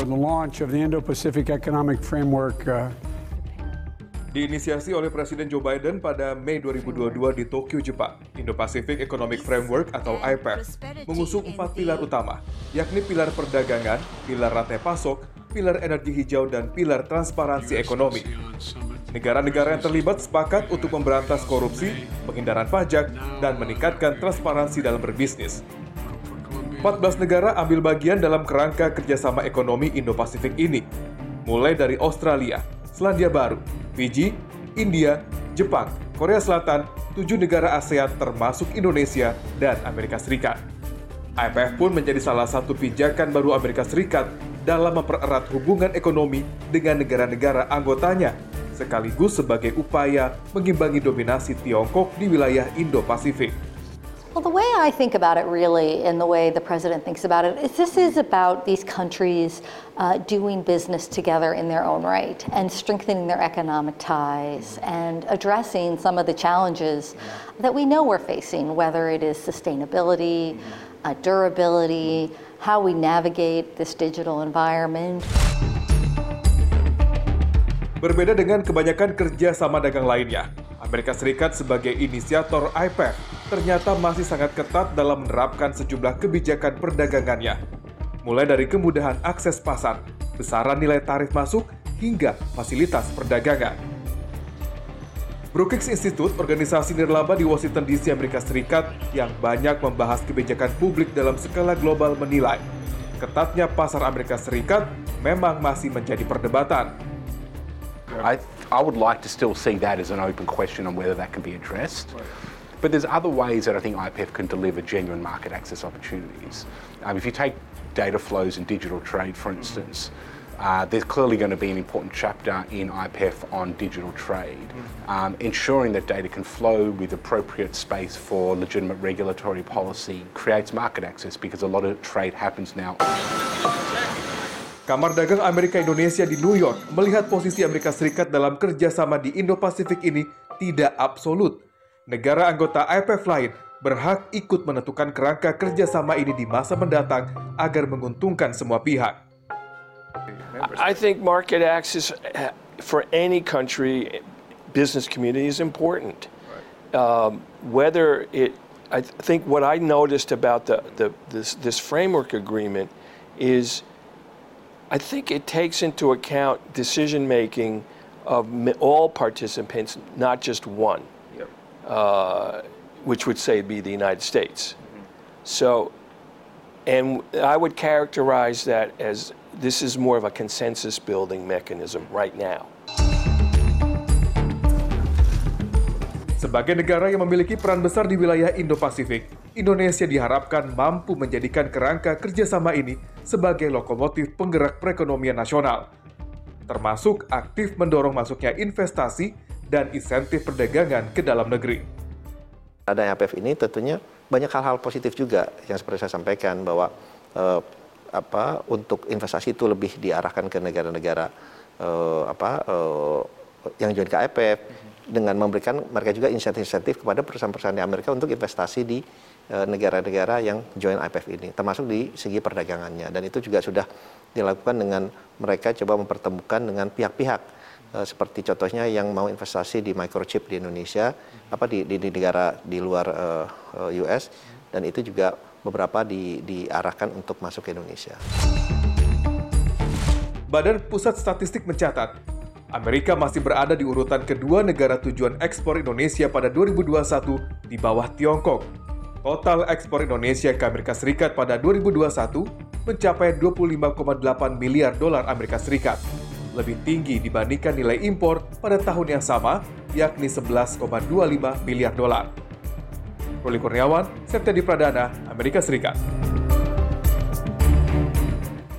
for the launch of the Indo-Pacific Economic Framework uh, Diinisiasi oleh Presiden Joe Biden pada Mei 2022 di Tokyo, Jepang, Indo-Pacific Economic Framework atau IPEF mengusung empat pilar utama, yakni pilar perdagangan, pilar rantai pasok, pilar energi hijau, dan pilar transparansi ekonomi. Negara-negara yang terlibat sepakat untuk memberantas korupsi, penghindaran pajak, dan meningkatkan transparansi dalam berbisnis. 14 negara ambil bagian dalam kerangka kerjasama ekonomi Indo-Pasifik ini, mulai dari Australia, Selandia Baru, Fiji, India, Jepang, Korea Selatan, tujuh negara ASEAN termasuk Indonesia dan Amerika Serikat. IMF pun menjadi salah satu pijakan baru Amerika Serikat dalam mempererat hubungan ekonomi dengan negara-negara anggotanya, sekaligus sebagai upaya mengimbangi dominasi Tiongkok di wilayah Indo-Pasifik. Well, the way I think about it, really, and the way the president thinks about it, is this is about these countries uh, doing business together in their own right and strengthening their economic ties and addressing some of the challenges that we know we're facing, whether it is sustainability, uh, durability, how we navigate this digital environment. Berbeda dengan kebanyakan kerja sama dagang lainnya, Amerika Serikat sebagai inisiator IPEF ternyata masih sangat ketat dalam menerapkan sejumlah kebijakan perdagangannya. Mulai dari kemudahan akses pasar, besaran nilai tarif masuk, hingga fasilitas perdagangan. Brookings Institute, organisasi nirlaba di Washington DC, Amerika Serikat yang banyak membahas kebijakan publik dalam skala global menilai, ketatnya pasar Amerika Serikat memang masih menjadi perdebatan. I, I would like to still see that as an open question on whether that can be addressed. But there's other ways that I think IPEF can deliver genuine market access opportunities. Um, if you take data flows and digital trade, for instance, uh, there's clearly going to be an important chapter in IPEF on digital trade, um, ensuring that data can flow with appropriate space for legitimate regulatory policy creates market access because a lot of trade happens now. Kamar Dagang Amerika Indonesia di New York melihat posisi Amerika Serikat dalam kerjasama di Indo-Pasifik ini tidak absolut. Negara anggota IPF lain berhak ikut menentukan kerangka kerjasama ini di masa mendatang agar menguntungkan semua pihak. I think market access for any country, business community is important. Um, whether it, I think what I noticed about the, the this, this framework agreement is I think it takes into account decision making of all participants, not just one. Uh, which would say be the United States. Mm-hmm. So, and I would characterize that as this is more of a consensus building mechanism right now. Sebagai negara yang memiliki peran besar di wilayah Indo-Pasifik, Indonesia diharapkan mampu menjadikan kerangka kerjasama ini sebagai lokomotif penggerak perekonomian nasional, termasuk aktif mendorong masuknya investasi dan insentif perdagangan ke dalam negeri. Ada IPF ini tentunya banyak hal-hal positif juga yang seperti saya sampaikan bahwa eh, apa untuk investasi itu lebih diarahkan ke negara-negara eh, apa eh, yang join ke IPF dengan memberikan mereka juga insentif-insentif kepada perusahaan-perusahaan di Amerika untuk investasi di negara-negara yang join IPF ini, termasuk di segi perdagangannya. Dan itu juga sudah dilakukan dengan mereka coba mempertemukan dengan pihak-pihak seperti contohnya yang mau investasi di microchip di Indonesia, apa di, di, di negara di luar uh, US, dan itu juga beberapa di, diarahkan untuk masuk ke Indonesia. Badan Pusat Statistik mencatat, Amerika masih berada di urutan kedua negara tujuan ekspor Indonesia pada 2021 di bawah Tiongkok. Total ekspor Indonesia ke Amerika Serikat pada 2021 mencapai 25,8 miliar dolar Amerika Serikat, lebih tinggi dibandingkan nilai impor pada tahun yang sama, yakni 11,25 miliar dolar. Ruli Kurniawan, Septedi Pradana, Amerika Serikat.